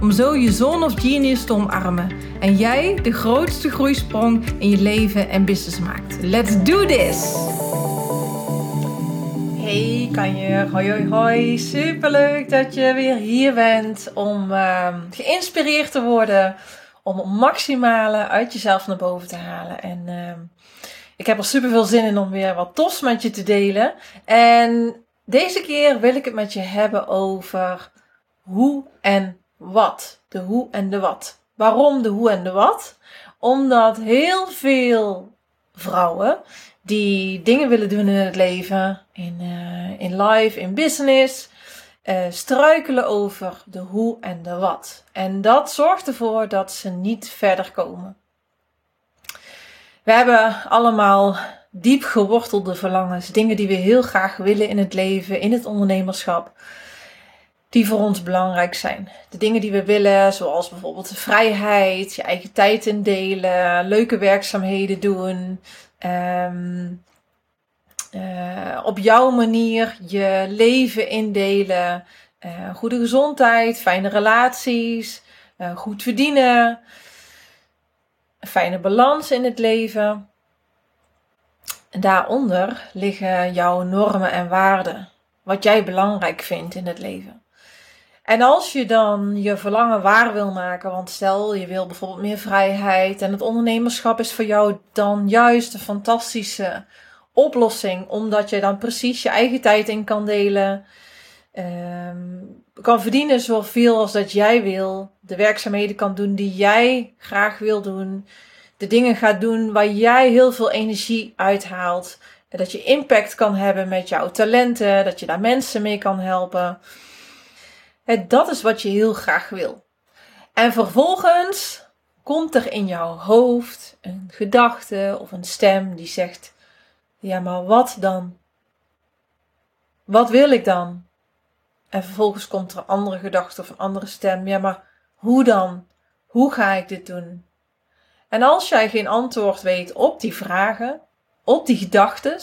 om zo je zone of genius te omarmen en jij de grootste groeisprong in je leven en business maakt. Let's do this! Hey Kanje, hoi hoi hoi. Superleuk dat je weer hier bent om uh, geïnspireerd te worden om het maximale uit jezelf naar boven te halen. En uh, ik heb er super veel zin in om weer wat tofs met je te delen. En deze keer wil ik het met je hebben over hoe en wat. De hoe en de wat. Waarom de hoe en de wat? Omdat heel veel vrouwen die dingen willen doen in het leven, in, uh, in life, in business, uh, struikelen over de hoe en de wat. En dat zorgt ervoor dat ze niet verder komen. We hebben allemaal diep gewortelde verlangens, dingen die we heel graag willen in het leven, in het ondernemerschap die voor ons belangrijk zijn. De dingen die we willen, zoals bijvoorbeeld de vrijheid, je eigen tijd indelen, leuke werkzaamheden doen, um, uh, op jouw manier je leven indelen, uh, goede gezondheid, fijne relaties, uh, goed verdienen, een fijne balans in het leven. En daaronder liggen jouw normen en waarden, wat jij belangrijk vindt in het leven. En als je dan je verlangen waar wil maken, want stel je wil bijvoorbeeld meer vrijheid en het ondernemerschap is voor jou dan juist een fantastische oplossing, omdat je dan precies je eigen tijd in kan delen, um, kan verdienen zoveel als dat jij wil, de werkzaamheden kan doen die jij graag wil doen, de dingen gaat doen waar jij heel veel energie uithaalt, dat je impact kan hebben met jouw talenten, dat je daar mensen mee kan helpen dat is wat je heel graag wil. En vervolgens komt er in jouw hoofd een gedachte of een stem die zegt: Ja, maar wat dan? Wat wil ik dan? En vervolgens komt er een andere gedachte of een andere stem: Ja, maar hoe dan? Hoe ga ik dit doen? En als jij geen antwoord weet op die vragen, op die gedachten,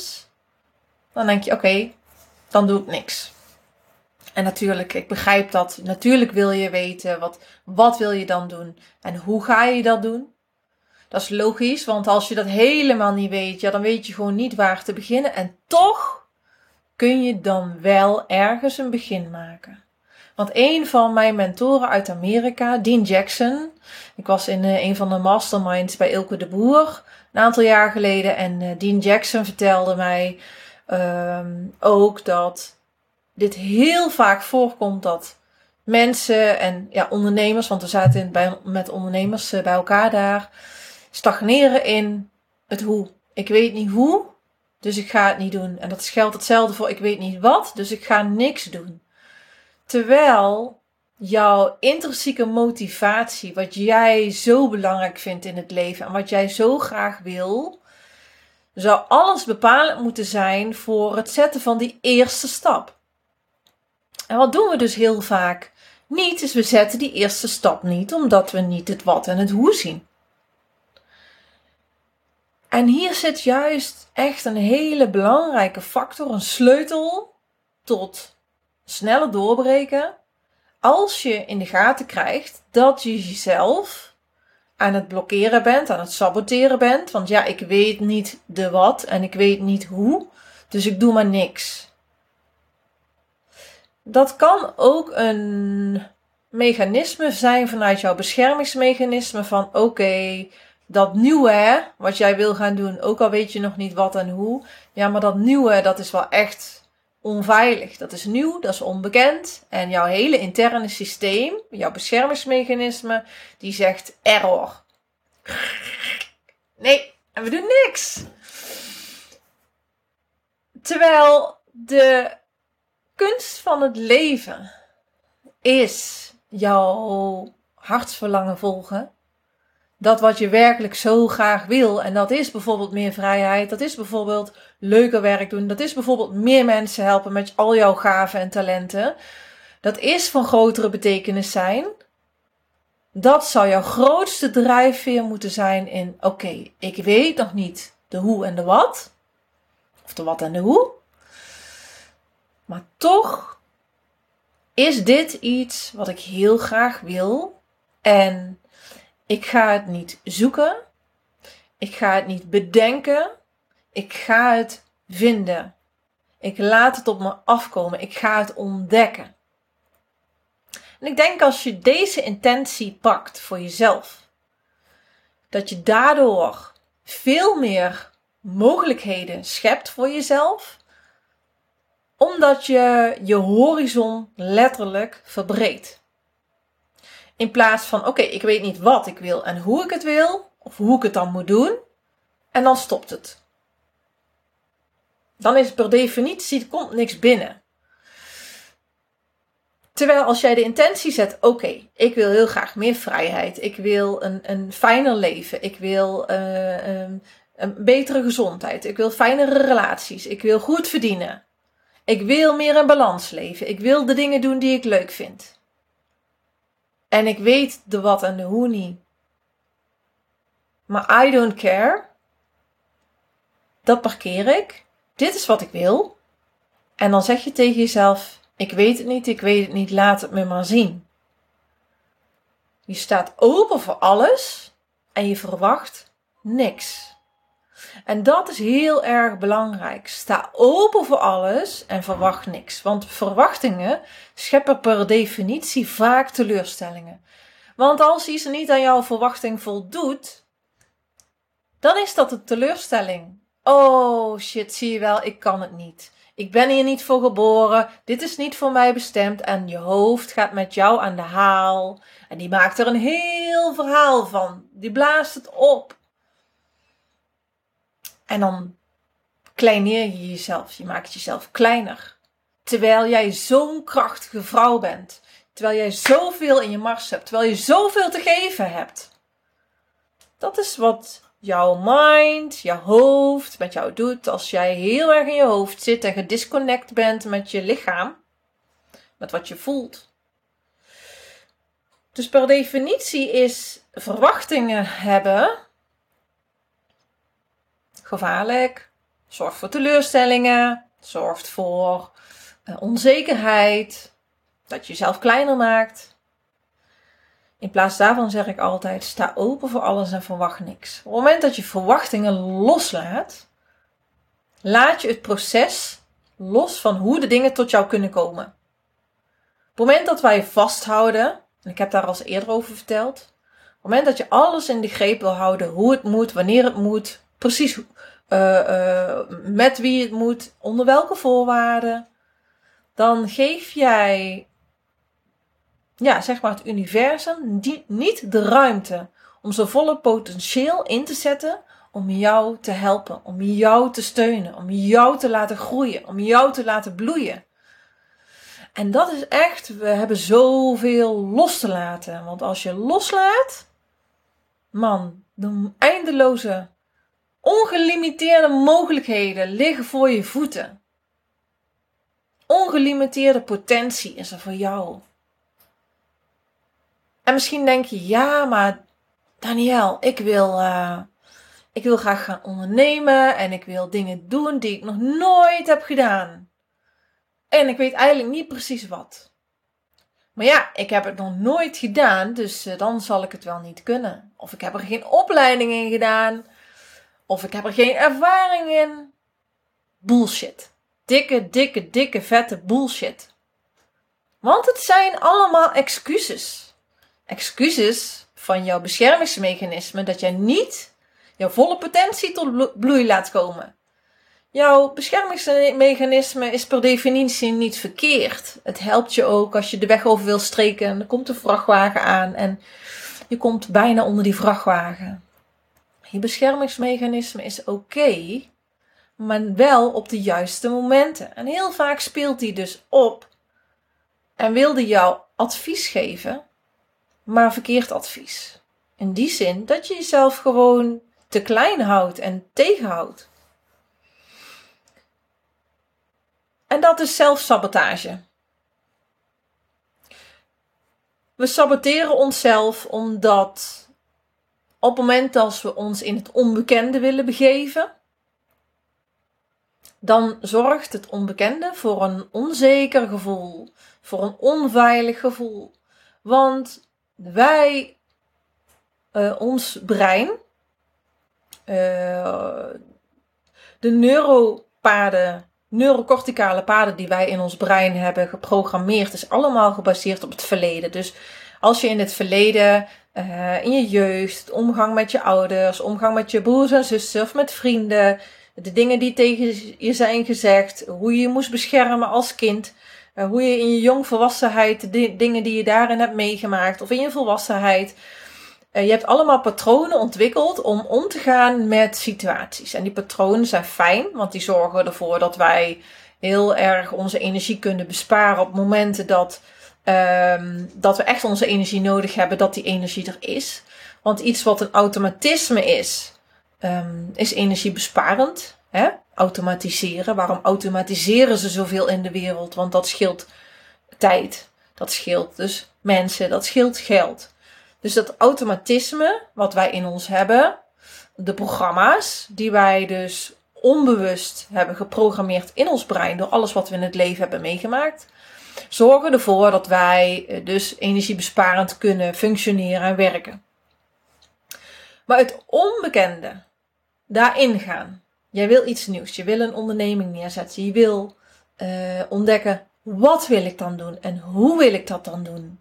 dan denk je: Oké, dan doe ik niks. En natuurlijk, ik begrijp dat. Natuurlijk wil je weten wat, wat wil je dan doen en hoe ga je dat doen. Dat is logisch, want als je dat helemaal niet weet, ja, dan weet je gewoon niet waar te beginnen. En toch kun je dan wel ergens een begin maken. Want een van mijn mentoren uit Amerika, Dean Jackson, ik was in uh, een van de masterminds bij Ilke de Boer een aantal jaar geleden. En uh, Dean Jackson vertelde mij um, ook dat dit heel vaak voorkomt dat mensen en ja, ondernemers, want we zaten bij, met ondernemers eh, bij elkaar daar, stagneren in het hoe. Ik weet niet hoe, dus ik ga het niet doen. En dat geldt hetzelfde voor ik weet niet wat, dus ik ga niks doen. Terwijl jouw intrinsieke motivatie, wat jij zo belangrijk vindt in het leven en wat jij zo graag wil, zou alles bepalend moeten zijn voor het zetten van die eerste stap. En wat doen we dus heel vaak? Niet is we zetten die eerste stap niet, omdat we niet het wat en het hoe zien. En hier zit juist echt een hele belangrijke factor, een sleutel tot snelle doorbreken. Als je in de gaten krijgt dat je jezelf aan het blokkeren bent, aan het saboteren bent. Want ja, ik weet niet de wat en ik weet niet hoe, dus ik doe maar niks dat kan ook een mechanisme zijn vanuit jouw beschermingsmechanisme van oké, dat nieuwe wat jij wil gaan doen, ook al weet je nog niet wat en hoe, ja, maar dat nieuwe, dat is wel echt onveilig. Dat is nieuw, dat is onbekend. En jouw hele interne systeem, jouw beschermingsmechanisme, die zegt error. Nee, en we doen niks. Terwijl de kunst van het leven is jouw hartsverlangen volgen. Dat wat je werkelijk zo graag wil. En dat is bijvoorbeeld meer vrijheid. Dat is bijvoorbeeld leuker werk doen. Dat is bijvoorbeeld meer mensen helpen met al jouw gaven en talenten. Dat is van grotere betekenis zijn. Dat zou jouw grootste drijfveer moeten zijn in: oké, ik weet nog niet de hoe en de wat. Of de wat en de hoe. Maar toch is dit iets wat ik heel graag wil. En ik ga het niet zoeken. Ik ga het niet bedenken. Ik ga het vinden. Ik laat het op me afkomen. Ik ga het ontdekken. En ik denk als je deze intentie pakt voor jezelf, dat je daardoor veel meer mogelijkheden schept voor jezelf, omdat je je horizon letterlijk verbreedt. In plaats van, oké, ik weet niet wat ik wil en hoe ik het wil, of hoe ik het dan moet doen, en dan stopt het. Dan is per definitie, komt niks binnen. Terwijl als jij de intentie zet, oké, ik wil heel graag meer vrijheid, ik wil een, een fijner leven, ik wil uh, um, een betere gezondheid, ik wil fijnere relaties, ik wil goed verdienen, ik wil meer in balans leven, ik wil de dingen doen die ik leuk vind. En ik weet de wat en de hoe niet. Maar I don't care. Dat parkeer ik. Dit is wat ik wil. En dan zeg je tegen jezelf: Ik weet het niet, ik weet het niet, laat het me maar zien. Je staat open voor alles en je verwacht niks. En dat is heel erg belangrijk. Sta open voor alles en verwacht niks. Want verwachtingen scheppen per definitie vaak teleurstellingen. Want als iets niet aan jouw verwachting voldoet, dan is dat een teleurstelling. Oh shit, zie je wel, ik kan het niet. Ik ben hier niet voor geboren. Dit is niet voor mij bestemd. En je hoofd gaat met jou aan de haal. En die maakt er een heel verhaal van. Die blaast het op. En dan kleineer je jezelf. Je maakt jezelf kleiner. Terwijl jij zo'n krachtige vrouw bent. Terwijl jij zoveel in je mars hebt. Terwijl je zoveel te geven hebt. Dat is wat jouw mind, jouw hoofd met jou doet als jij heel erg in je hoofd zit en gedisconnect bent met je lichaam, met wat je voelt. Dus per definitie is verwachtingen hebben gevaarlijk, zorgt voor teleurstellingen, zorgt voor uh, onzekerheid, dat je jezelf kleiner maakt. In plaats daarvan zeg ik altijd: sta open voor alles en verwacht niks. Op het moment dat je verwachtingen loslaat, laat je het proces los van hoe de dingen tot jou kunnen komen. Op het moment dat wij vasthouden, en ik heb daar al eerder over verteld, op het moment dat je alles in de greep wil houden, hoe het moet, wanneer het moet, precies uh, uh, met wie het moet, onder welke voorwaarden, dan geef jij ja, zeg maar het universum die, niet de ruimte om zijn volle potentieel in te zetten om jou te helpen, om jou te steunen, om jou te laten groeien, om jou te laten bloeien. En dat is echt, we hebben zoveel los te laten. Want als je loslaat, man, de eindeloze, ongelimiteerde mogelijkheden liggen voor je voeten. Ongelimiteerde potentie is er voor jou. En misschien denk je, ja, maar Daniel, ik wil, uh, ik wil graag gaan ondernemen en ik wil dingen doen die ik nog nooit heb gedaan. En ik weet eigenlijk niet precies wat. Maar ja, ik heb het nog nooit gedaan, dus uh, dan zal ik het wel niet kunnen. Of ik heb er geen opleiding in gedaan. Of ik heb er geen ervaring in. Bullshit. Dikke, dikke, dikke, vette bullshit. Want het zijn allemaal excuses excuses van jouw beschermingsmechanisme dat jij niet jouw volle potentie tot bloei laat komen. Jouw beschermingsmechanisme is per definitie niet verkeerd. Het helpt je ook als je de weg over wil streken en er komt een vrachtwagen aan en je komt bijna onder die vrachtwagen. Je beschermingsmechanisme is oké, maar wel op de juiste momenten. En heel vaak speelt die dus op en wilde jou advies geven maar verkeerd advies. In die zin dat je jezelf gewoon te klein houdt en tegenhoudt. En dat is zelfsabotage. We saboteren onszelf omdat op het moment dat we ons in het onbekende willen begeven, dan zorgt het onbekende voor een onzeker gevoel, voor een onveilig gevoel. Want wij, uh, ons brein, uh, de neuropaden, neurocorticale paden die wij in ons brein hebben geprogrammeerd, is allemaal gebaseerd op het verleden. Dus als je in het verleden, uh, in je jeugd, omgang met je ouders, omgang met je broers en zussen of met vrienden, de dingen die tegen je zijn gezegd, hoe je je moest beschermen als kind, uh, hoe je in je jongvolwassenheid, de dingen die je daarin hebt meegemaakt, of in je volwassenheid, uh, je hebt allemaal patronen ontwikkeld om om te gaan met situaties. En die patronen zijn fijn, want die zorgen ervoor dat wij heel erg onze energie kunnen besparen op momenten dat, um, dat we echt onze energie nodig hebben, dat die energie er is. Want iets wat een automatisme is, um, is energiebesparend. Hè? Automatiseren. Waarom automatiseren ze zoveel in de wereld? Want dat scheelt tijd. Dat scheelt dus mensen. Dat scheelt geld. Dus dat automatisme wat wij in ons hebben, de programma's die wij dus onbewust hebben geprogrammeerd in ons brein door alles wat we in het leven hebben meegemaakt, zorgen ervoor dat wij eh, dus energiebesparend kunnen functioneren en werken. Maar het onbekende, daarin gaan. Jij wil iets nieuws, je wil een onderneming neerzetten, je wil uh, ontdekken wat wil ik dan doen en hoe wil ik dat dan doen.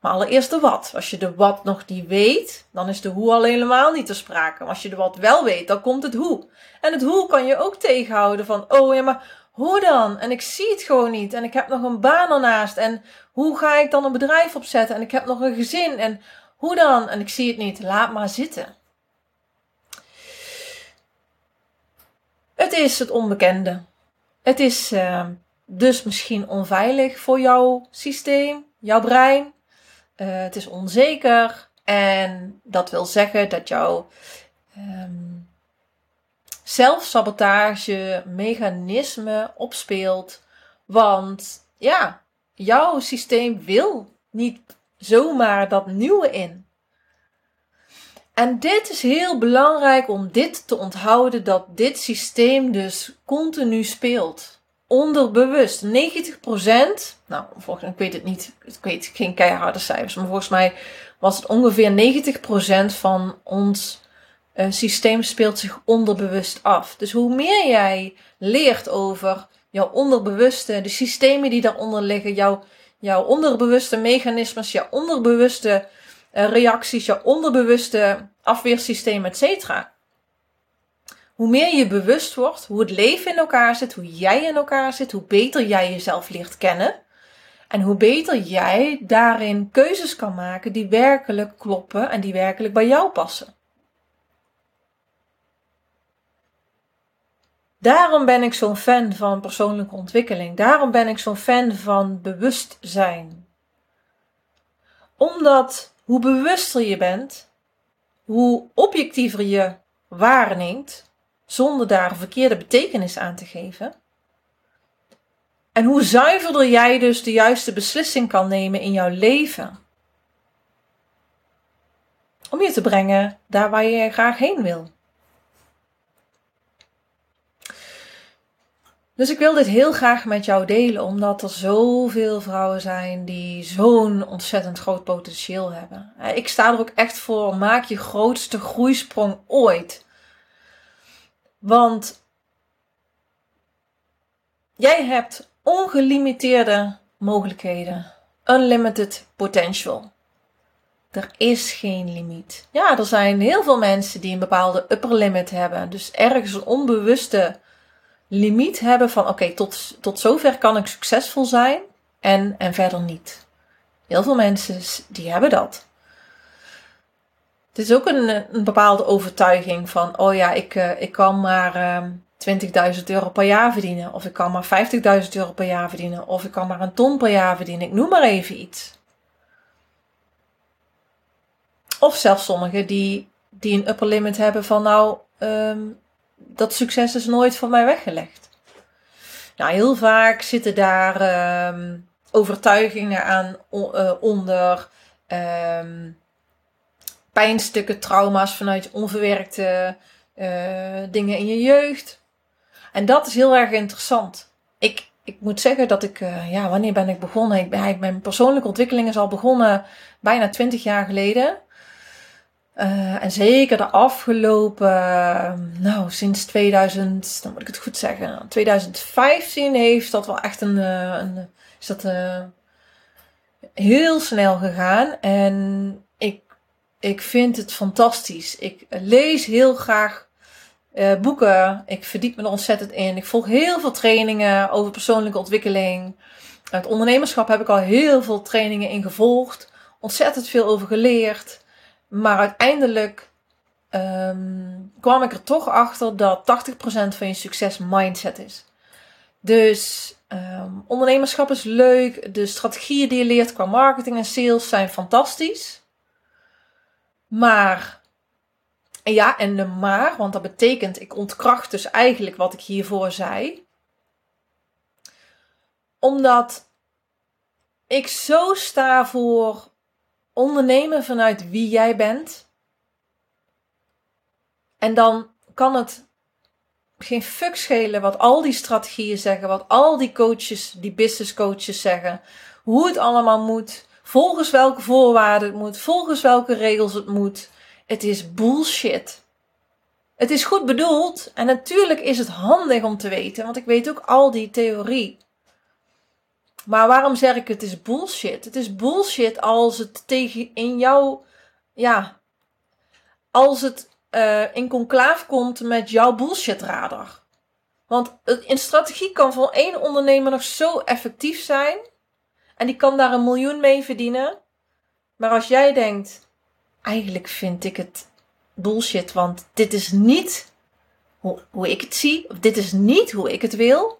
Maar allereerst de wat. Als je de wat nog niet weet, dan is de hoe al helemaal niet te sprake. Maar als je de wat wel weet, dan komt het hoe. En het hoe kan je ook tegenhouden van, oh ja, maar hoe dan? En ik zie het gewoon niet. En ik heb nog een baan ernaast. En hoe ga ik dan een bedrijf opzetten? En ik heb nog een gezin. En hoe dan? En ik zie het niet. Laat maar zitten. Het is het onbekende. Het is uh, dus misschien onveilig voor jouw systeem, jouw brein. Uh, het is onzeker. En dat wil zeggen dat jouw um, zelfsabotage mechanisme opspeelt. Want ja, jouw systeem wil niet zomaar dat nieuwe in. En dit is heel belangrijk om dit te onthouden, dat dit systeem dus continu speelt. Onderbewust. 90%, nou, volgens, ik weet het niet, ik weet geen keiharde cijfers, maar volgens mij was het ongeveer 90% van ons systeem speelt zich onderbewust af. Dus hoe meer jij leert over jouw onderbewuste, de systemen die daaronder liggen, jouw, jouw onderbewuste mechanismes, jouw onderbewuste uh, reacties, jouw onderbewuste afweersysteem, etc. Hoe meer je bewust wordt hoe het leven in elkaar zit, hoe jij in elkaar zit, hoe beter jij jezelf leert kennen. En hoe beter jij daarin keuzes kan maken die werkelijk kloppen en die werkelijk bij jou passen. Daarom ben ik zo'n fan van persoonlijke ontwikkeling. Daarom ben ik zo'n fan van bewustzijn. Omdat hoe bewuster je bent, hoe objectiever je waarneemt, zonder daar een verkeerde betekenis aan te geven. En hoe zuiverder jij dus de juiste beslissing kan nemen in jouw leven. Om je te brengen daar waar je graag heen wil. Dus ik wil dit heel graag met jou delen, omdat er zoveel vrouwen zijn die zo'n ontzettend groot potentieel hebben. Ik sta er ook echt voor, maak je grootste groeisprong ooit. Want jij hebt ongelimiteerde mogelijkheden. Unlimited potential. Er is geen limiet. Ja, er zijn heel veel mensen die een bepaalde upper limit hebben. Dus ergens een onbewuste limiet hebben van oké, tot, tot zover kan ik succesvol zijn en, en verder niet. Heel veel mensen die hebben dat. Het is ook een, een bepaalde overtuiging van, oh ja, ik, uh, ik kan maar uh, ehm, 20.000 euro per jaar verdienen. Of ik kan maar 50.000 euro per jaar verdienen. Of ik kan maar een ton per jaar verdienen. Ik noem maar even iets. of zelfs sommigen die, die een upper limit hebben van nou, ehm, dat succes is nooit voor mij weggelegd. Nou, heel vaak zitten daar ehm, overtuigingen aan uh, onder. Um, pijnstukken, trauma's vanuit onverwerkte uh, dingen in je jeugd. En dat is heel erg interessant. Ik, ik moet zeggen dat ik, uh, ja, wanneer ben ik begonnen? Ik mijn persoonlijke ontwikkeling is al begonnen bijna 20 jaar geleden. Uh, en zeker de afgelopen, nou, sinds 2000, dan moet ik het goed zeggen, 2015 heeft dat wel echt een, een is dat heel snel gegaan. En ik ik vind het fantastisch. Ik lees heel graag boeken. Ik verdiep me er ontzettend in. Ik volg heel veel trainingen over persoonlijke ontwikkeling. Het ondernemerschap heb ik al heel veel trainingen in gevolgd. Ontzettend veel over geleerd. Maar uiteindelijk um, kwam ik er toch achter dat 80% van je succes mindset is. Dus um, ondernemerschap is leuk. De strategieën die je leert qua marketing en sales zijn fantastisch. Maar, ja, en de maar, want dat betekent, ik ontkracht dus eigenlijk wat ik hiervoor zei. Omdat ik zo sta voor ondernemen vanuit wie jij bent. En dan kan het geen fuck schelen wat al die strategieën zeggen, wat al die coaches, die business coaches zeggen, hoe het allemaal moet volgens welke voorwaarden het moet, volgens welke regels het moet. Het is bullshit. Het is goed bedoeld en natuurlijk is het handig om te weten, want ik weet ook al die theorie. Maar waarom zeg ik het is bullshit? Het is bullshit als het tegen in jou, ja, als het uh, in conclaaf komt met jouw bullshitradar. Want een strategie kan voor één ondernemer nog zo effectief zijn en die kan daar een miljoen mee verdienen. Maar als jij denkt, eigenlijk vind ik het bullshit, want dit is niet hoe ik het zie, of dit is niet hoe ik het wil.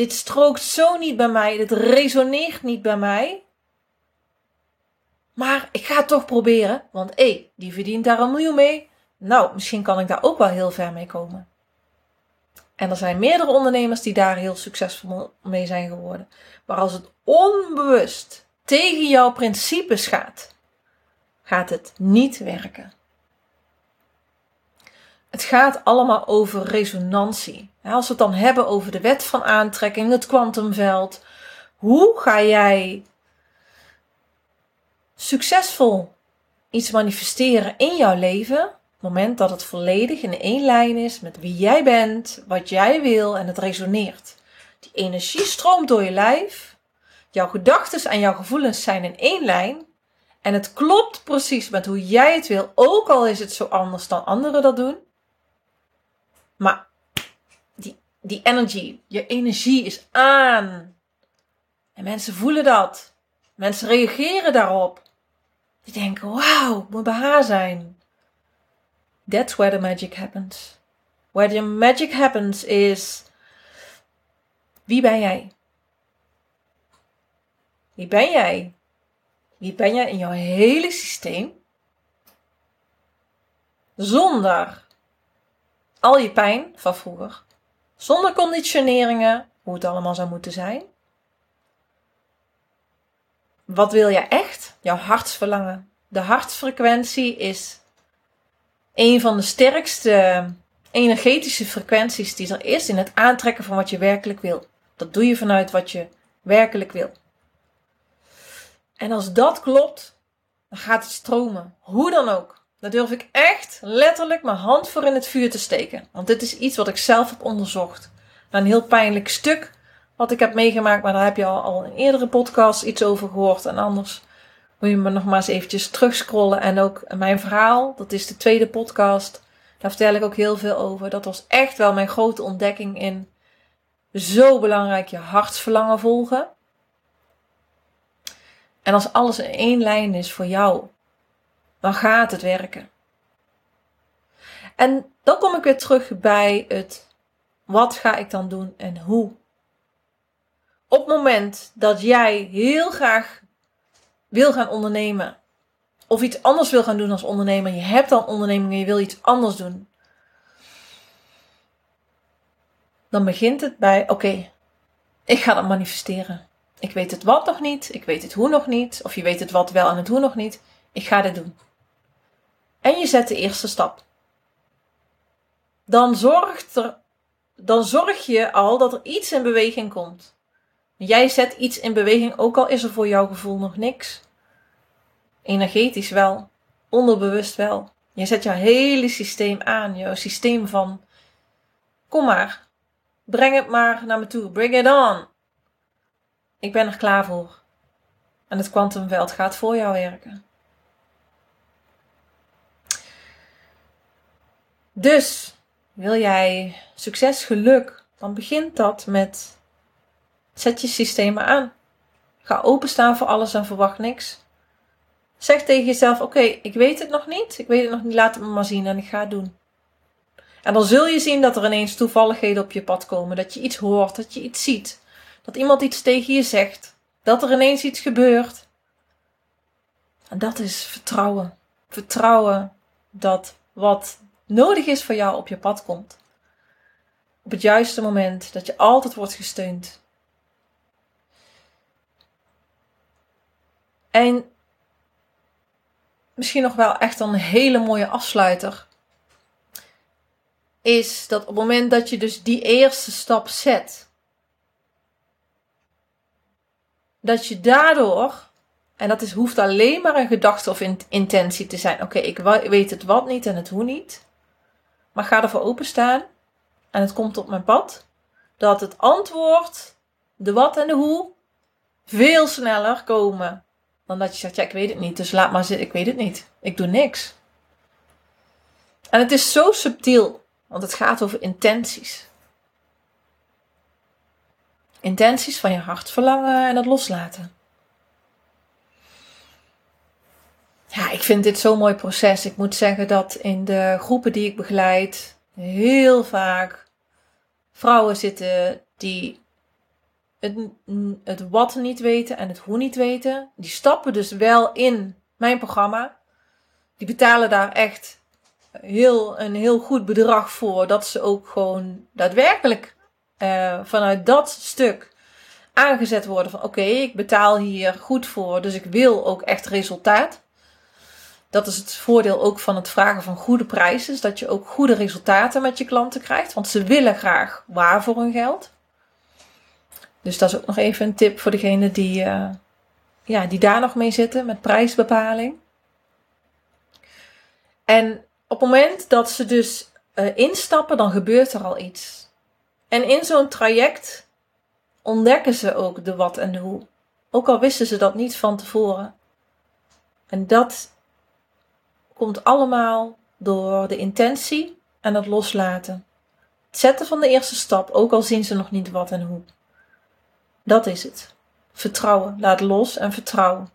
Dit strookt zo niet bij mij, dit resoneert niet bij mij. Maar ik ga het toch proberen, want hé, die verdient daar een miljoen mee. Nou, misschien kan ik daar ook wel heel ver mee komen. En er zijn meerdere ondernemers die daar heel succesvol mee zijn geworden. Maar als het onbewust tegen jouw principes gaat, gaat het niet werken. Het gaat allemaal over resonantie. Als we het dan hebben over de wet van aantrekking, het kwantumveld. Hoe ga jij succesvol iets manifesteren in jouw leven? moment dat het volledig in één lijn is met wie jij bent, wat jij wil en het resoneert. Die energie stroomt door je lijf. Jouw gedachten en jouw gevoelens zijn in één lijn. En het klopt precies met hoe jij het wil, ook al is het zo anders dan anderen dat doen. Maar die, die energy, je energie is aan. En mensen voelen dat. Mensen reageren daarop. Die denken, wauw, moet bij haar zijn. That's where the magic happens. Where the magic happens is. Wie ben jij? Wie ben jij? Wie ben jij in jouw hele systeem? Zonder al je pijn van vroeger. Zonder conditioneringen, hoe het allemaal zou moeten zijn. Wat wil jij echt? Jouw hartsverlangen. De hartsfrequentie is een van de sterkste energetische frequenties die er is in het aantrekken van wat je werkelijk wil. Dat doe je vanuit wat je werkelijk wil. En als dat klopt, dan gaat het stromen. Hoe dan ook. Daar durf ik echt letterlijk mijn hand voor in het vuur te steken. Want dit is iets wat ik zelf heb onderzocht. een heel pijnlijk stuk wat ik heb meegemaakt, maar daar heb je al, in eerdere podcasts iets over gehoord. En anders moet je me nog maar eens eventjes terugscrollen. En ook mijn verhaal, dat is de tweede podcast. Daar vertel ik ook heel veel over. Dat was echt wel mijn grote ontdekking in zo belangrijk je hartsverlangen volgen. En als alles in één lijn is voor jou, dan gaat het werken. En dan kom ik weer terug bij het wat ga ik dan doen en hoe. Op het moment dat jij heel graag wil gaan ondernemen. of iets anders wil gaan doen als ondernemer. Je hebt al onderneming en je wil iets anders doen. Dan begint het bij, oké, ik ga dat manifesteren. Ik weet het wat nog niet, ik weet het hoe nog niet, of je weet het wat wel en het hoe nog niet. Ik ga dit doen. En je zet de eerste stap. Dan, zorgt er, dan zorg je al dat er iets in beweging komt. Jij zet iets in beweging, ook al is er voor jouw gevoel nog niks. Energetisch wel, onderbewust wel. Je zet jouw hele systeem aan, jouw systeem van: kom maar, breng het maar naar me toe, bring it on. Ik ben er klaar voor. En het kwantumveld gaat voor jou werken. Dus wil jij succes, geluk, dan begint dat met zet je systemen aan. Ga openstaan voor alles en verwacht niks. Zeg tegen jezelf: Oké, ik weet het nog niet. Ik weet het nog niet. Laat het me maar zien en ik ga het doen. En dan zul je zien dat er ineens toevalligheden op je pad komen. Dat je iets hoort, dat je iets ziet. Dat iemand iets tegen je zegt. Dat er ineens iets gebeurt. En dat is vertrouwen. Vertrouwen dat wat nodig is voor jou op je pad komt. Op het juiste moment, dat je altijd wordt gesteund. En misschien nog wel echt een hele mooie afsluiter. Is dat op het moment dat je dus die eerste stap zet. Dat je daardoor, en dat is, hoeft alleen maar een gedachte of intentie te zijn. Oké, ik weet het wat niet en het hoe niet. Maar ga ervoor openstaan. En het komt op mijn pad. Dat het antwoord, de wat en de hoe, veel sneller komen dan dat je zegt, ja, ik weet het niet, dus laat maar zitten, ik weet het niet. Ik doe niks. En het is zo subtiel, want het gaat over intenties. Intenties van je hart verlangen en het loslaten. Ja, ik vind dit zo'n mooi proces. Ik moet zeggen dat in de groepen die ik begeleid heel vaak vrouwen zitten die het, het wat niet weten en het hoe niet weten. Die stappen dus wel in mijn programma. Die betalen daar echt heel, een heel goed bedrag voor. Dat ze ook gewoon daadwerkelijk uh, vanuit dat stuk aangezet worden van oké, ik betaal hier goed voor, dus ik wil ook echt resultaat. Dat is het voordeel ook van het vragen van goede prijzen, dat je ook goede resultaten met je klanten krijgt, want ze willen graag waar voor hun geld. Dus dat is ook nog even een tip voor degene die, uh, ja, die daar nog mee zitten met prijsbepaling. En op het moment dat ze dus uh, instappen, dan gebeurt er al iets. En in zo'n traject ontdekken ze ook de wat en de hoe. Ook al wisten ze dat niet van tevoren. En dat komt allemaal door de intentie en het loslaten. Het zetten van de eerste stap, ook al zien ze nog niet wat en hoe. Dat is het. Vertrouwen. Laat los en vertrouwen.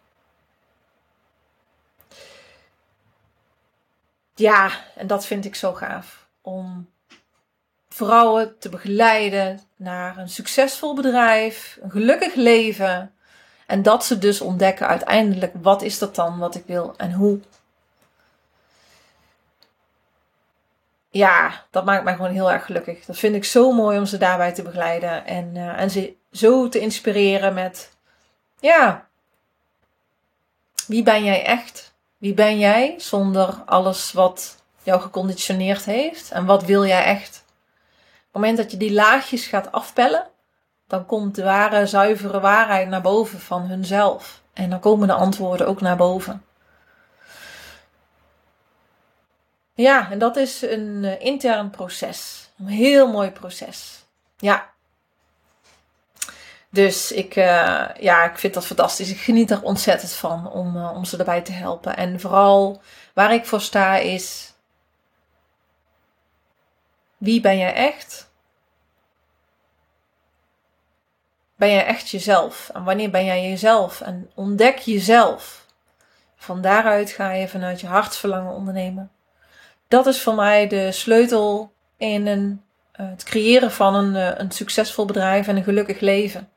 Ja, en dat vind ik zo gaaf. Om vrouwen te begeleiden naar een succesvol bedrijf, een gelukkig leven. En dat ze dus ontdekken uiteindelijk wat is dat dan wat ik wil en hoe. Ja, dat maakt mij gewoon heel erg gelukkig. Dat vind ik zo mooi om ze daarbij te begeleiden en, uh, en ze zo te inspireren met, ja, wie ben jij echt? Wie ben jij zonder alles wat jou geconditioneerd heeft? En wat wil jij echt? Op het moment dat je die laagjes gaat afpellen, dan komt de ware, zuivere waarheid naar boven van hunzelf. En dan komen de antwoorden ook naar boven. Ja, en dat is een uh, intern proces. Een heel mooi proces. Ja, dus ik, uh, ja, ik vind dat fantastisch. Ik geniet er ontzettend van om, uh, om ze erbij te helpen. En vooral waar ik voor sta is: wie ben jij echt? Ben jij echt jezelf? En wanneer ben jij jezelf? En ontdek jezelf. Van daaruit ga je vanuit je hartsverlangen ondernemen. Dat is voor mij de sleutel in uh, het creëren van een, een succesvol bedrijf en een gelukkig leven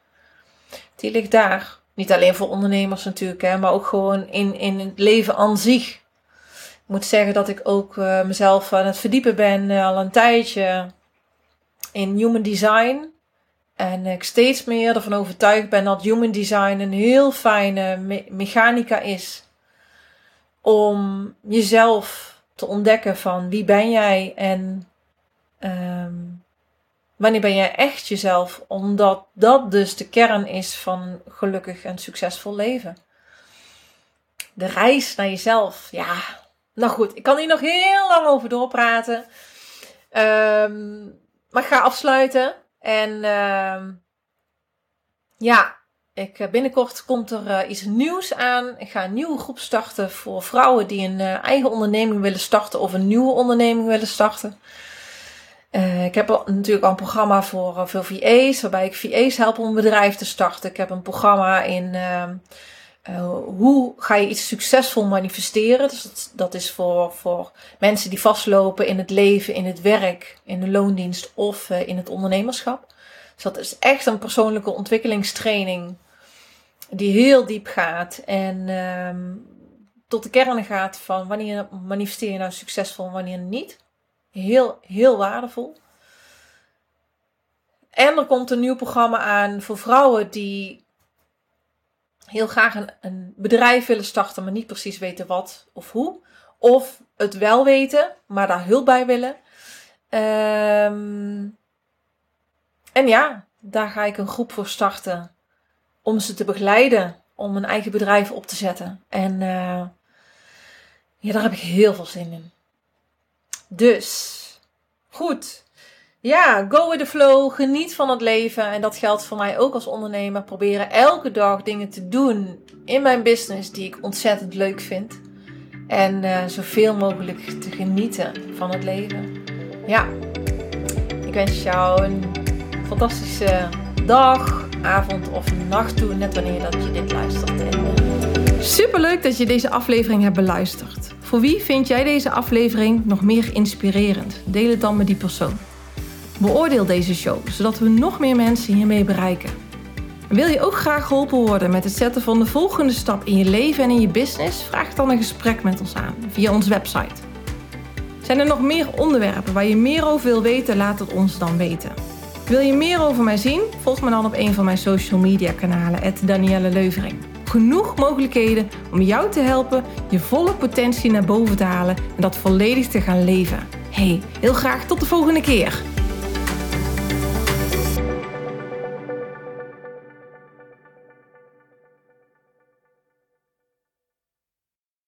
die ligt daar. Niet alleen voor ondernemers natuurlijk, hè, maar ook gewoon in, in het leven aan zich. Ik moet zeggen dat ik ook uh, mezelf aan het verdiepen ben al een tijdje in human design. En ik steeds meer ervan overtuigd ben dat human design een heel fijne me mechanica is om jezelf te ontdekken van wie ben jij en um, wanneer ben jij echt jezelf, omdat dat dus de kern is van gelukkig en succesvol leven. De reis naar jezelf, ja. Nou goed, ik kan hier nog heel lang over doorpraten. Um, maar ik ga afsluiten. En uh, ja, ik, eh, binnenkort komt er uh, iets nieuws aan. Ik ga een nieuwe groep starten voor vrouwen die een uh, eigen onderneming willen starten of een nieuwe onderneming willen starten. ik heb natuurlijk al een programma voor veel VA's, waarbij ik VA's help om een bedrijf te starten. Ik heb een programma in ehm, hoe ga je iets succesvol manifesteren. Dus dat, dat is voor, voor mensen die vastlopen in het leven, in het werk, in de loondienst of in het ondernemerschap. Dus dat is echt een persoonlijke ontwikkelingstraining die heel diep gaat en um, tot de kern gaat van wanneer manifesteer je nou succesvol en wanneer niet. Heel, heel waardevol. En er komt een nieuw programma aan voor vrouwen die heel graag een, bedrijf willen starten, maar niet precies weten wat of hoe. Of het wel weten, maar daar hulp bij willen. Um, en ja, daar ga ik een groep voor starten om ze te begeleiden om een eigen bedrijf op te zetten. En uh, ja, daar heb ik heel veel zin in. Dus, goed. Ja, go with the flow, geniet van het leven. En dat geldt voor mij ook als ondernemer. Proberen elke dag dingen te doen in mijn business die ik ontzettend leuk vind. En uh, zoveel mogelijk te genieten van het leven. Ja, ik wens jou een fantastische dag avond of nacht toe, net wanneer dat je dit luistert. En, uh... Super leuk dat je deze aflevering hebt beluisterd. Voor wie vind jij deze aflevering nog meer inspirerend? Deel het dan met die persoon. Beoordeel deze show, zodat we nog meer mensen hiermee bereiken. Wil je ook graag geholpen worden met het zetten van de volgende stap in je leven en in je business? Vraag dan een gesprek met ons aan via onze website. Zijn er nog meer onderwerpen waar je meer over wil weten? Laat het ons dan weten. Wil je meer over mij zien? Volg me dan op een van mijn social media kanalen, Danielle Leuvering. Genoeg mogelijkheden om jou te helpen je volle potentie naar boven te halen en dat volledig te gaan leven. Hey, heel graag tot de volgende keer.